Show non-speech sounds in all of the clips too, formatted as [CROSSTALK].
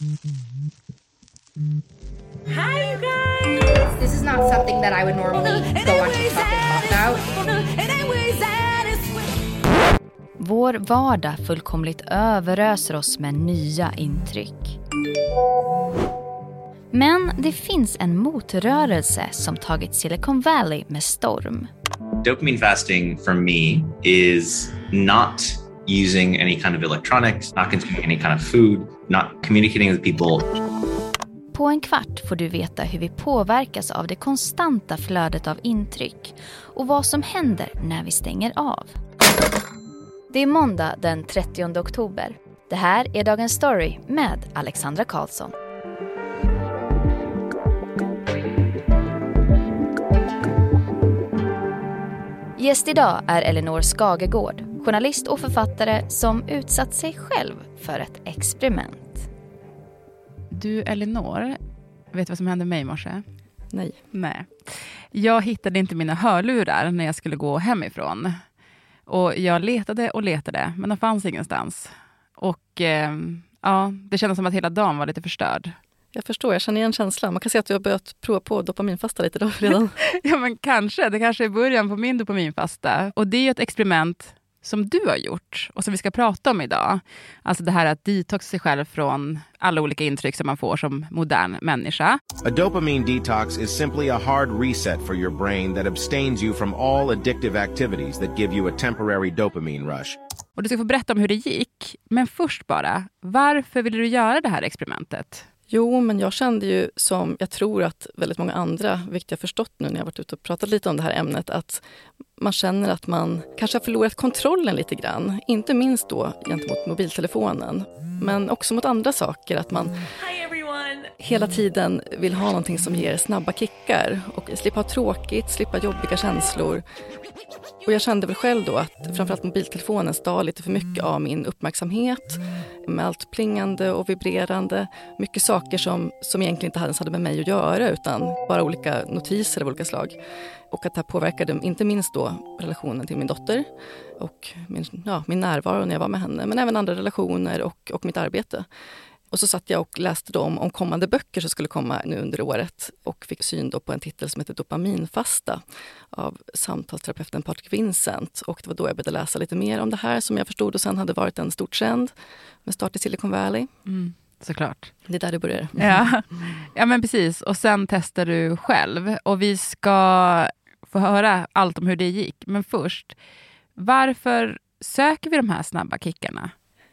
Hi, you guys! This is not something that I would normally go on TikTok and talk about. Vår vardag fullkomligt överöser oss med nya intryck. Men det finns en motrörelse som tagit Silicon Valley med storm. Dopamine fasting for me is not using any kind of electronics, not consuming any kind of food, not communicating with people. På en kvart får du veta hur vi påverkas av det konstanta flödet av intryck och vad som händer när vi stänger av. Det är måndag den 30 oktober. Det här är Dagens Story med Alexandra Karlsson. Gäst idag är Elinor Skagegård, journalist och författare som utsatt sig själv för ett experiment. Du Elinor, vet du vad som hände mig i morse? Nej. Nej. Jag hittade inte mina hörlurar när jag skulle gå hemifrån. Och jag letade och letade, men de fanns ingenstans. Och eh, ja, det kändes som att hela dagen var lite förstörd. Jag förstår, jag känner igen känslan. Man kan säga att du har börjat prova på dopaminfasta lite då redan. [LAUGHS] ja, men kanske. Det kanske är början på min dopaminfasta. Och det är ju ett experiment som du har gjort och som vi ska prata om idag. Alltså det här att detoxa sig själv från alla olika intryck som man får som modern människa. A dopamine detox is simply a hard reset for your brain that abstains you from all addictive activities that give you a temporary dopamine rush. Och du ska få berätta om hur det gick. Men först bara, varför ville du göra det här experimentet? Jo, men jag kände ju som jag tror att väldigt många andra, vilket jag förstått nu när jag varit ute och pratat lite om det här ämnet, att man känner att man kanske har förlorat kontrollen lite grann. Inte minst då gentemot mobiltelefonen, men också mot andra saker. Att man mm hela tiden vill ha någonting som ger snabba kickar och slippa ha tråkigt, slippa jobbiga känslor. Och jag kände väl själv då att framförallt mobiltelefonen stal lite för mycket av min uppmärksamhet med allt plingande och vibrerande. Mycket saker som, som egentligen inte ens hade med mig att göra utan bara olika notiser av olika slag. Och att det här påverkade inte minst då relationen till min dotter och min, ja, min närvaro när jag var med henne, men även andra relationer och, och mitt arbete. Och så satt jag och läste då om, om kommande böcker som skulle komma nu under året och fick syn då på en titel som heter Dopaminfasta av samtalsterapeuten Patrik Vincent. Och det var då jag började läsa lite mer om det här som jag förstod och sen hade varit en stort känd med start i Silicon Valley. Mm, såklart. Det är där det börjar. Ja. ja, men precis. Och sen testar du själv. Och vi ska få höra allt om hur det gick. Men först, varför söker vi de här snabba kickarna?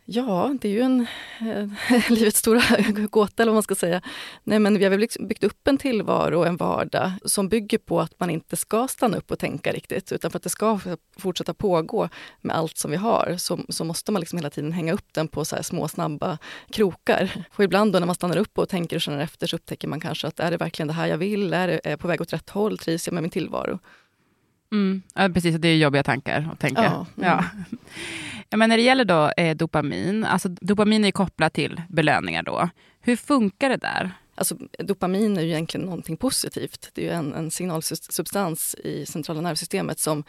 Ja, det är ju en eh, [LAUGHS] livets stora [LAUGHS] gåta eller vad man ska säga. Nej, men vi har väl liksom byggt upp en tillvaro och en vardag som bygger på att man inte ska stanna upp och tänka riktigt, utan för att det ska fortsätta pågå med allt som vi har så, så måste man liksom hela tiden hänga upp den på så små snabba krokar. Och ibland då när man stannar upp och tänker och känner efter så upptäcker man kanske att är det verkligen det här jag vill? Är det på väg åt rätt håll? Trivs jag med min tillvaro? Mm. Ja, precis, det är jobbiga tankar att tänka. Ja, ja. ja. men när det gäller då, eh, dopamin, alltså dopamin är kopplat till belöningar då. Hur funkar det där? Alltså, dopamin är ju egentligen någonting positivt. Det är en, en signalsubstans i centrala nervsystemet som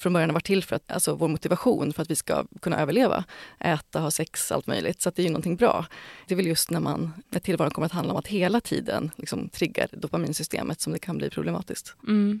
från början har varit till för att, alltså vår motivation för att vi ska kunna överleva. Äta, ha sex, allt möjligt. Så det är ju någonting bra. Det är väl just när, man, när tillvaron kommer att handla om att hela tiden liksom, triggar dopaminsystemet som det kan bli problematiskt. Mm.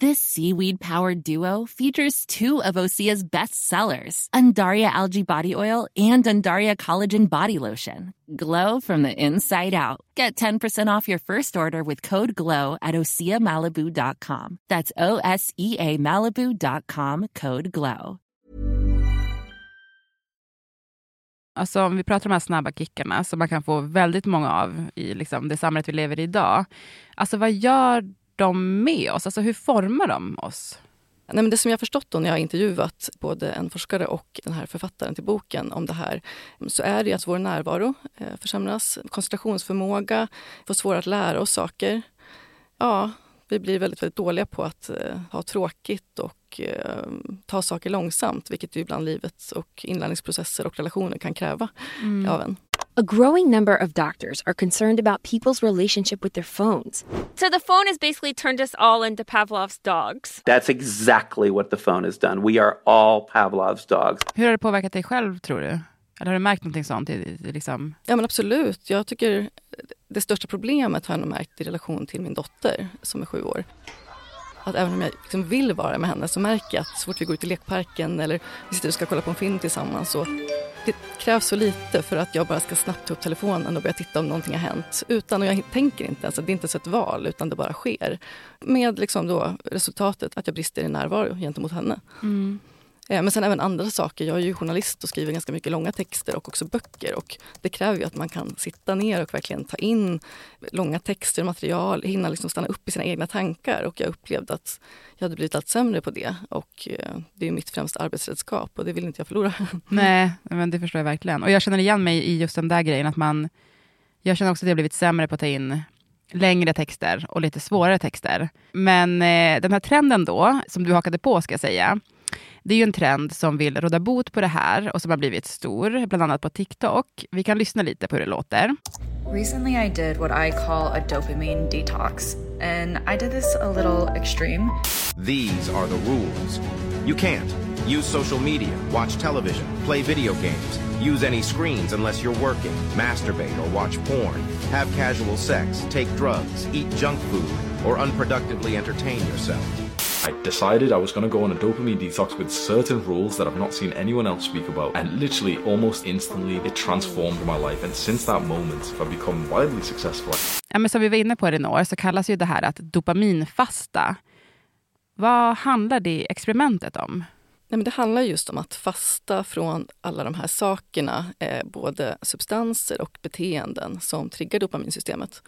This seaweed powered duo features two of Osea's best sellers, Undaria Algae Body Oil and Undaria Collagen Body Lotion. Glow from the inside out. Get 10% off your first order with code GLOW at OseaMalibu.com. That's O S E A Malibu.com code GLOW. Alltså om vi pratar om de här snabba kickarna som man kan få väldigt många av i liksom det samhället vi lever i idag. Alltså vad gör de med oss? Alltså hur formar de oss? Nej, men det som jag förstått då när jag har intervjuat både en forskare och den här författaren till boken om det här, så är det att vår närvaro eh, försämras, koncentrationsförmåga, får svårare att lära oss saker. Ja, vi blir väldigt, väldigt dåliga på att eh, ha tråkigt och eh, ta saker långsamt, vilket ju ibland livet och inlärningsprocesser och relationer kan kräva mm. av en. A growing number of doctors are concerned about people's relationship with their phones. So the phone has basically turned us all into Pavlov's dogs. That's exactly what the phone has done. We are all Pavlov's dogs. Hur har det påverkat dig själv tror du? Eller har du märkt någonting sånt? Liksom? Ja men absolut. Jag tycker det största problemet har jag nog märkt i relation till min dotter som är sju år. Att även om jag liksom vill vara med henne så märker jag att så fort vi går ut i lekparken eller vi sitter och ska kolla på en film tillsammans så det krävs så lite för att jag bara ska snabbt ta upp telefonen och börja titta om någonting har hänt. Utan, och jag tänker inte ens, det är inte ens ett val utan det bara sker. Med liksom då resultatet att jag brister i närvaro gentemot henne. Mm. Eh, men sen även andra saker. Jag är ju journalist och skriver ganska mycket långa texter och också böcker. Och det kräver ju att man kan sitta ner och verkligen ta in långa texter och material, hinna liksom stanna upp i sina egna tankar. Och jag upplevde att jag hade blivit allt sämre på det. Och eh, det är mitt främsta arbetsredskap och det vill inte jag förlora. [LAUGHS] Nej, men det förstår jag verkligen. Och jag känner igen mig i just den där grejen att man... Jag känner också att jag blivit sämre på att ta in längre texter och lite svårare texter. Men eh, den här trenden då, som du hakade på ska jag säga, det är ju en trend som vill råda bot på det här och som har blivit stor, bland annat på TikTok. Vi kan lyssna lite på hur det låter. Recently I did what I call a dopamine detox and I did this a little extreme. These are the rules. You can't use social media, watch television, play video games, use any screens unless you're working, masturbate or watch porn, have casual sex, take drugs, eat junk food, or unproductively entertain yourself. I decided I was going to go on a dopamine detox with certain rules that I've not seen anyone else speak about, and literally almost instantly it transformed my life. And since that moment I've become wildly successful. Ja, men som vi var inne på Elinor, så kallas ju det här att dopaminfasta. Vad handlar det experimentet om? Nej, men det handlar just om att fasta från alla de här sakerna, eh, både substanser och beteenden som triggar dopaminsystemet.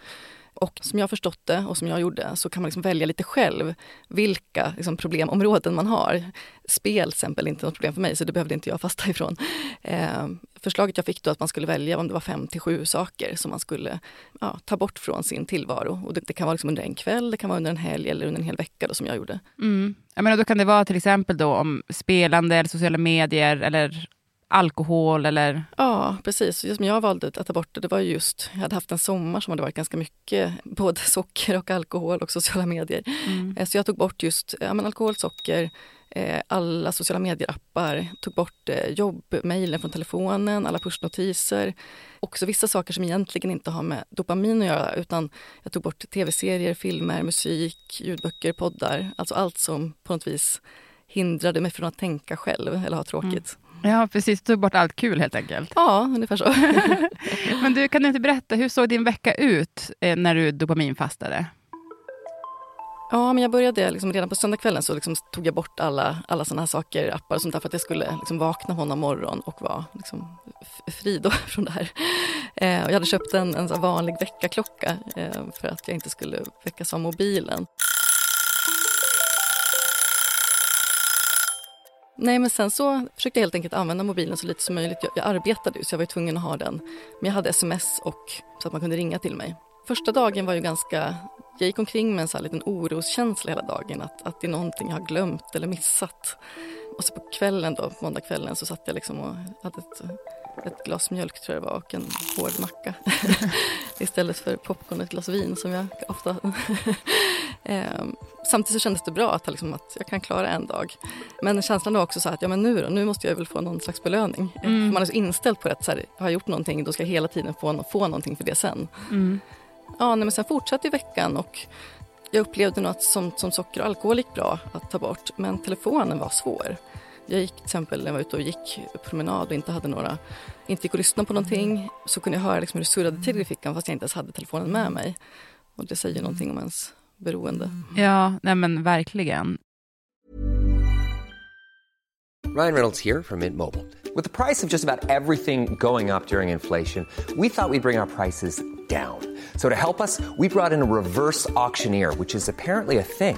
Och som jag förstått det och som jag gjorde så kan man liksom välja lite själv vilka liksom, problemområden man har. Spel till exempel är inte något problem för mig så det behövde inte jag fasta ifrån. Eh, förslaget jag fick då att man skulle välja om det var fem till sju saker som man skulle ja, ta bort från sin tillvaro. Och det, det, kan vara liksom under en kväll, det kan vara under en helg eller under en hel vecka då, som jag gjorde. Mm. Jag menar, då kan det vara till exempel då om spelande eller sociala medier eller alkohol eller? Ja, precis. Just som jag valde att ta bort det, det var just, jag hade haft en sommar som hade varit ganska mycket [LAUGHS] både socker och alkohol och sociala medier. Mm. Eh, så jag tog bort just ja, men alkohol, socker, eh, alla sociala medier-appar, tog bort eh, jobbmejlen från telefonen, alla pushnotiser. Också vissa saker som egentligen inte har med dopamin att göra utan jag tog bort tv-serier, filmer, musik, ljudböcker, poddar. Alltså allt som på något vis hindrade mig från att tänka själv eller ha tråkigt. Mm. Ja, precis. Tog bort allt kul helt enkelt. Ja, ungefär så. [LAUGHS] Men du, kan du inte berätta, hur såg din vecka ut eh, när du dopaminfastade? Ja, men jag började liksom, redan på söndagskvällen så liksom, tog jag bort alla, alla såna här saker, appar och sånt där för att jag skulle liksom, vakna måndag morgon och vara liksom, fri då [LAUGHS] från det här. Eh, och jag hade köpt en, en vanlig väckarklocka eh, för att jag inte skulle väckas av mobilen. Nej, men sen så försökte jag helt enkelt använda mobilen så lite som möjligt. Jag, jag arbetade ju så jag var tvungen att ha den. Men jag hade sms och så att man kunde ringa till mig. Första dagen var ju ganska... Jag gick omkring med en så här liten oroskänsla hela dagen. Att, att det är någonting jag har glömt eller missat. Och så på kvällen då, måndagskvällen, så satt jag liksom och hade ett, ett glas mjölk tror jag det var och en hård macka. [LAUGHS] Istället för popcorn och ett glas vin som jag ofta Eh, samtidigt så kändes det bra att, liksom, att jag kan klara en dag. Men känslan var också så att ja, men nu då, nu måste jag väl få någon slags belöning. Mm. Man är så inställd på att så här, har jag gjort någonting då ska jag hela tiden få, få någonting för det sen. Mm. Ja, nej, men sen fortsatte veckan och jag upplevde nog att som, som socker och alkohol gick bra att ta bort men telefonen var svår. Jag gick till exempel när jag var ute och gick promenad och inte hade några, inte gick och lyssna på någonting så kunde jag höra liksom hur det surrade till i fickan fast jag inte ens hade telefonen med mig. Och det säger någonting om ens beroende. Ja, nej men verkligen. Ryan Reynolds here from Mint Mobile. The price of just about everything going up during inflation, we thought we'd bring our prices down. So to help us, we brought in a reverse auctioneer, which is apparently a thing.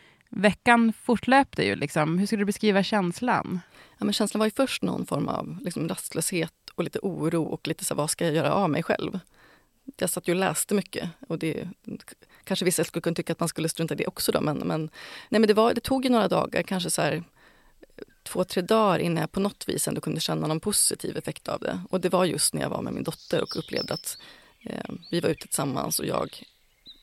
Veckan fortlöpte ju. Liksom. Hur skulle du beskriva känslan? Ja, men känslan var ju först någon form av liksom, rastlöshet och lite oro och lite så vad ska jag göra av mig själv? Jag satt ju och läste mycket och det kanske vissa skulle kunna tycka att man skulle strunta i det också då, men, men, nej, men det, var, det tog ju några dagar, kanske så här, två, tre dagar innan jag på något vis ändå kunde känna någon positiv effekt av det. Och det var just när jag var med min dotter och upplevde att eh, vi var ute tillsammans och jag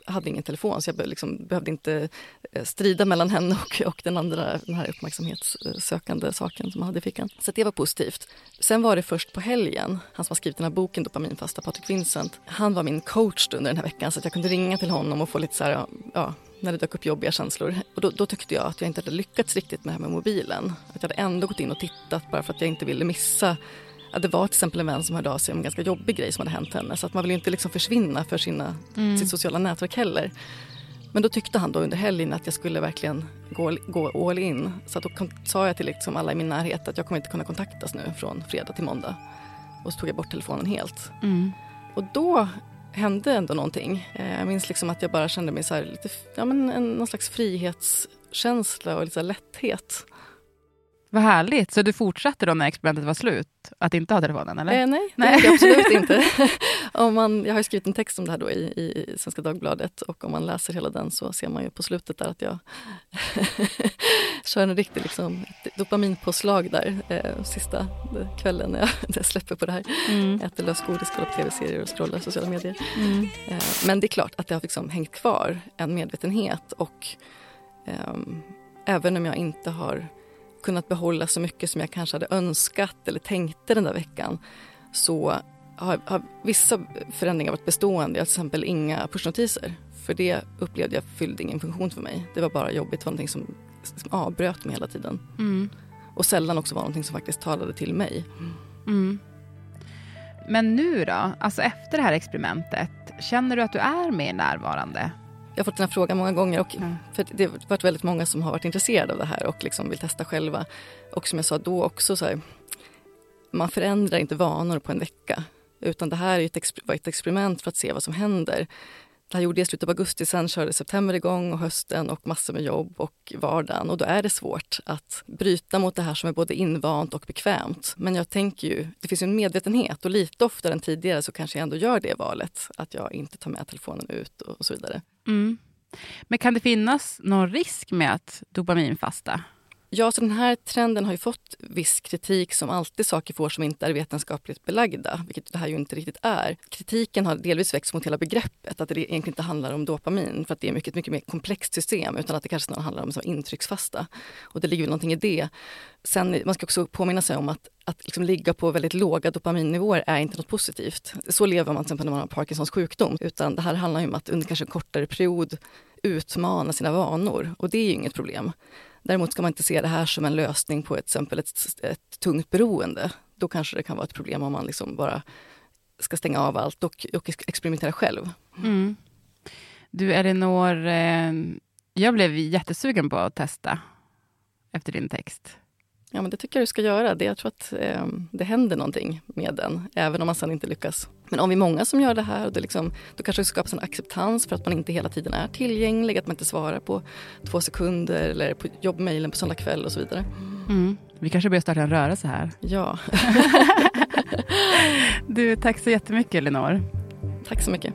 hade ingen telefon så jag liksom behövde inte eh, strida mellan henne och, och den andra den här uppmärksamhetssökande saken som jag hade i fickan. Så det var positivt. Sen var det först på helgen, han som har skrivit den här boken Dopaminfasta, Patrik Vincent, han var min coach under den här veckan så att jag kunde ringa till honom och få lite så här, ja, när det dök upp jobbiga känslor. Och då, då, tyckte jag att jag inte hade lyckats riktigt med det här med mobilen. Att jag hade ändå gått in och tittat bara för att jag inte ville missa Ja, det var till exempel en vän som hörde av sig om en ganska jobbig grej som hade hänt henne. Så att man vill inte liksom försvinna för sina, mm. sitt sociala nätverk heller. Men då tyckte han då under helgen att jag skulle verkligen gå, gå all in. Så då sa jag till liksom alla i min närhet att jag kommer inte kunna kontaktas nu från fredag till måndag. Och så tog jag bort telefonen helt. Mm. Och då hände ändå någonting. Eh, jag minns liksom att jag bara kände mig så lite, ja men en, någon slags frihetskänsla och lite lätthet. Vad härligt. Så du fortsatte då när experimentet var slut? Att inte ha telefonen? Eller? Eh, nej, nej. det absolut inte. [LAUGHS] om man, jag har skrivit en text om det här då i, i Svenska Dagbladet och om man läser hela den så ser man ju på slutet där att jag [LAUGHS] kör en riktig liksom, dopaminpåslag där eh, sista kvällen när jag, [LAUGHS] när jag släpper på det här. Mm. Äter lösgodis, kollar på tv-serier och scrollar sociala medier. Mm. Eh, men det är klart att det har liksom hängt kvar en medvetenhet och eh, även om jag inte har kunnat behålla så mycket som jag kanske hade önskat eller tänkte den där veckan så har, har vissa förändringar varit bestående. Jag har till exempel inga pushnotiser. För det upplevde jag fyllde ingen funktion för mig. Det var bara jobbigt. Det var någonting som, som avbröt mig hela tiden. Mm. Och sällan också var någonting som faktiskt talade till mig. Mm. Men nu då, alltså efter det här experimentet, känner du att du är mer närvarande? Jag har fått den här frågan många gånger och mm. för det har varit väldigt många som har varit intresserade av det här och liksom vill testa själva. Och som jag sa då också, så här, man förändrar inte vanor på en vecka. Utan det här är ett, var ett experiment för att se vad som händer. Det här gjorde jag i slutet av augusti, sen körde september igång och hösten och massor med jobb och vardagen. Och då är det svårt att bryta mot det här som är både invant och bekvämt. Men jag tänker ju, det finns en medvetenhet och lite oftare än tidigare så kanske jag ändå gör det valet. Att jag inte tar med telefonen ut och, så vidare. Mm. Men kan det finnas någon risk med att dopaminfasta? Ja, så den här trenden har ju fått viss kritik som alltid saker får som inte är vetenskapligt belagda, vilket det här ju inte riktigt är. Kritiken har delvis växt mot hela begreppet, att det egentligen inte handlar om dopamin, för att det är mycket, mycket mer komplext system, utan att det kanske snarare handlar om så intrycksfasta. Och det ligger väl någonting i det. Sen, man ska också påminna sig om att, att liksom ligga på väldigt låga dopaminnivåer är inte något positivt. Så lever man till exempel när man har Parkinsons sjukdom, utan det här handlar ju om att under kanske en kortare period utmana sina vanor och det är ju inget problem. Däremot ska man inte se det här som en lösning på ett, exempel ett, ett tungt beroende. Då kanske det kan vara ett problem om man liksom bara ska stänga av allt och, och experimentera själv. Mm. Du Elinor, eh, jag blev jättesugen på att testa efter din text. Ja, men det tycker jag du ska göra. Det, jag tror att eh, det händer någonting med den, även om man sen inte lyckas. Men om vi är många som gör det här, det liksom, då kanske det skapas en acceptans för att man inte hela tiden är tillgänglig, att man inte svarar på två sekunder eller på jobbmejlen på söndag kväll och så vidare. Mm. Vi kanske börjar starta en rörelse här. Ja. [LAUGHS] du, tack så jättemycket Elinor. Tack så mycket.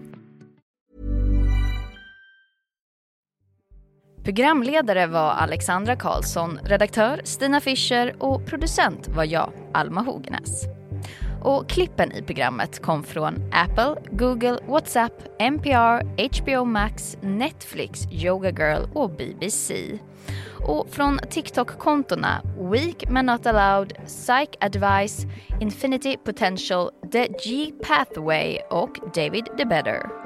Programledare var Alexandra Karlsson, redaktör Stina Fischer och producent var jag, Alma Hogenäs. Och klippen i programmet kom från Apple, Google, WhatsApp, NPR, HBO Max, Netflix, Yoga Girl och BBC. Och från TikTok-kontona Weak Men Not Allowed, Psych Advice, Infinity Potential, The G Pathway och David the Better.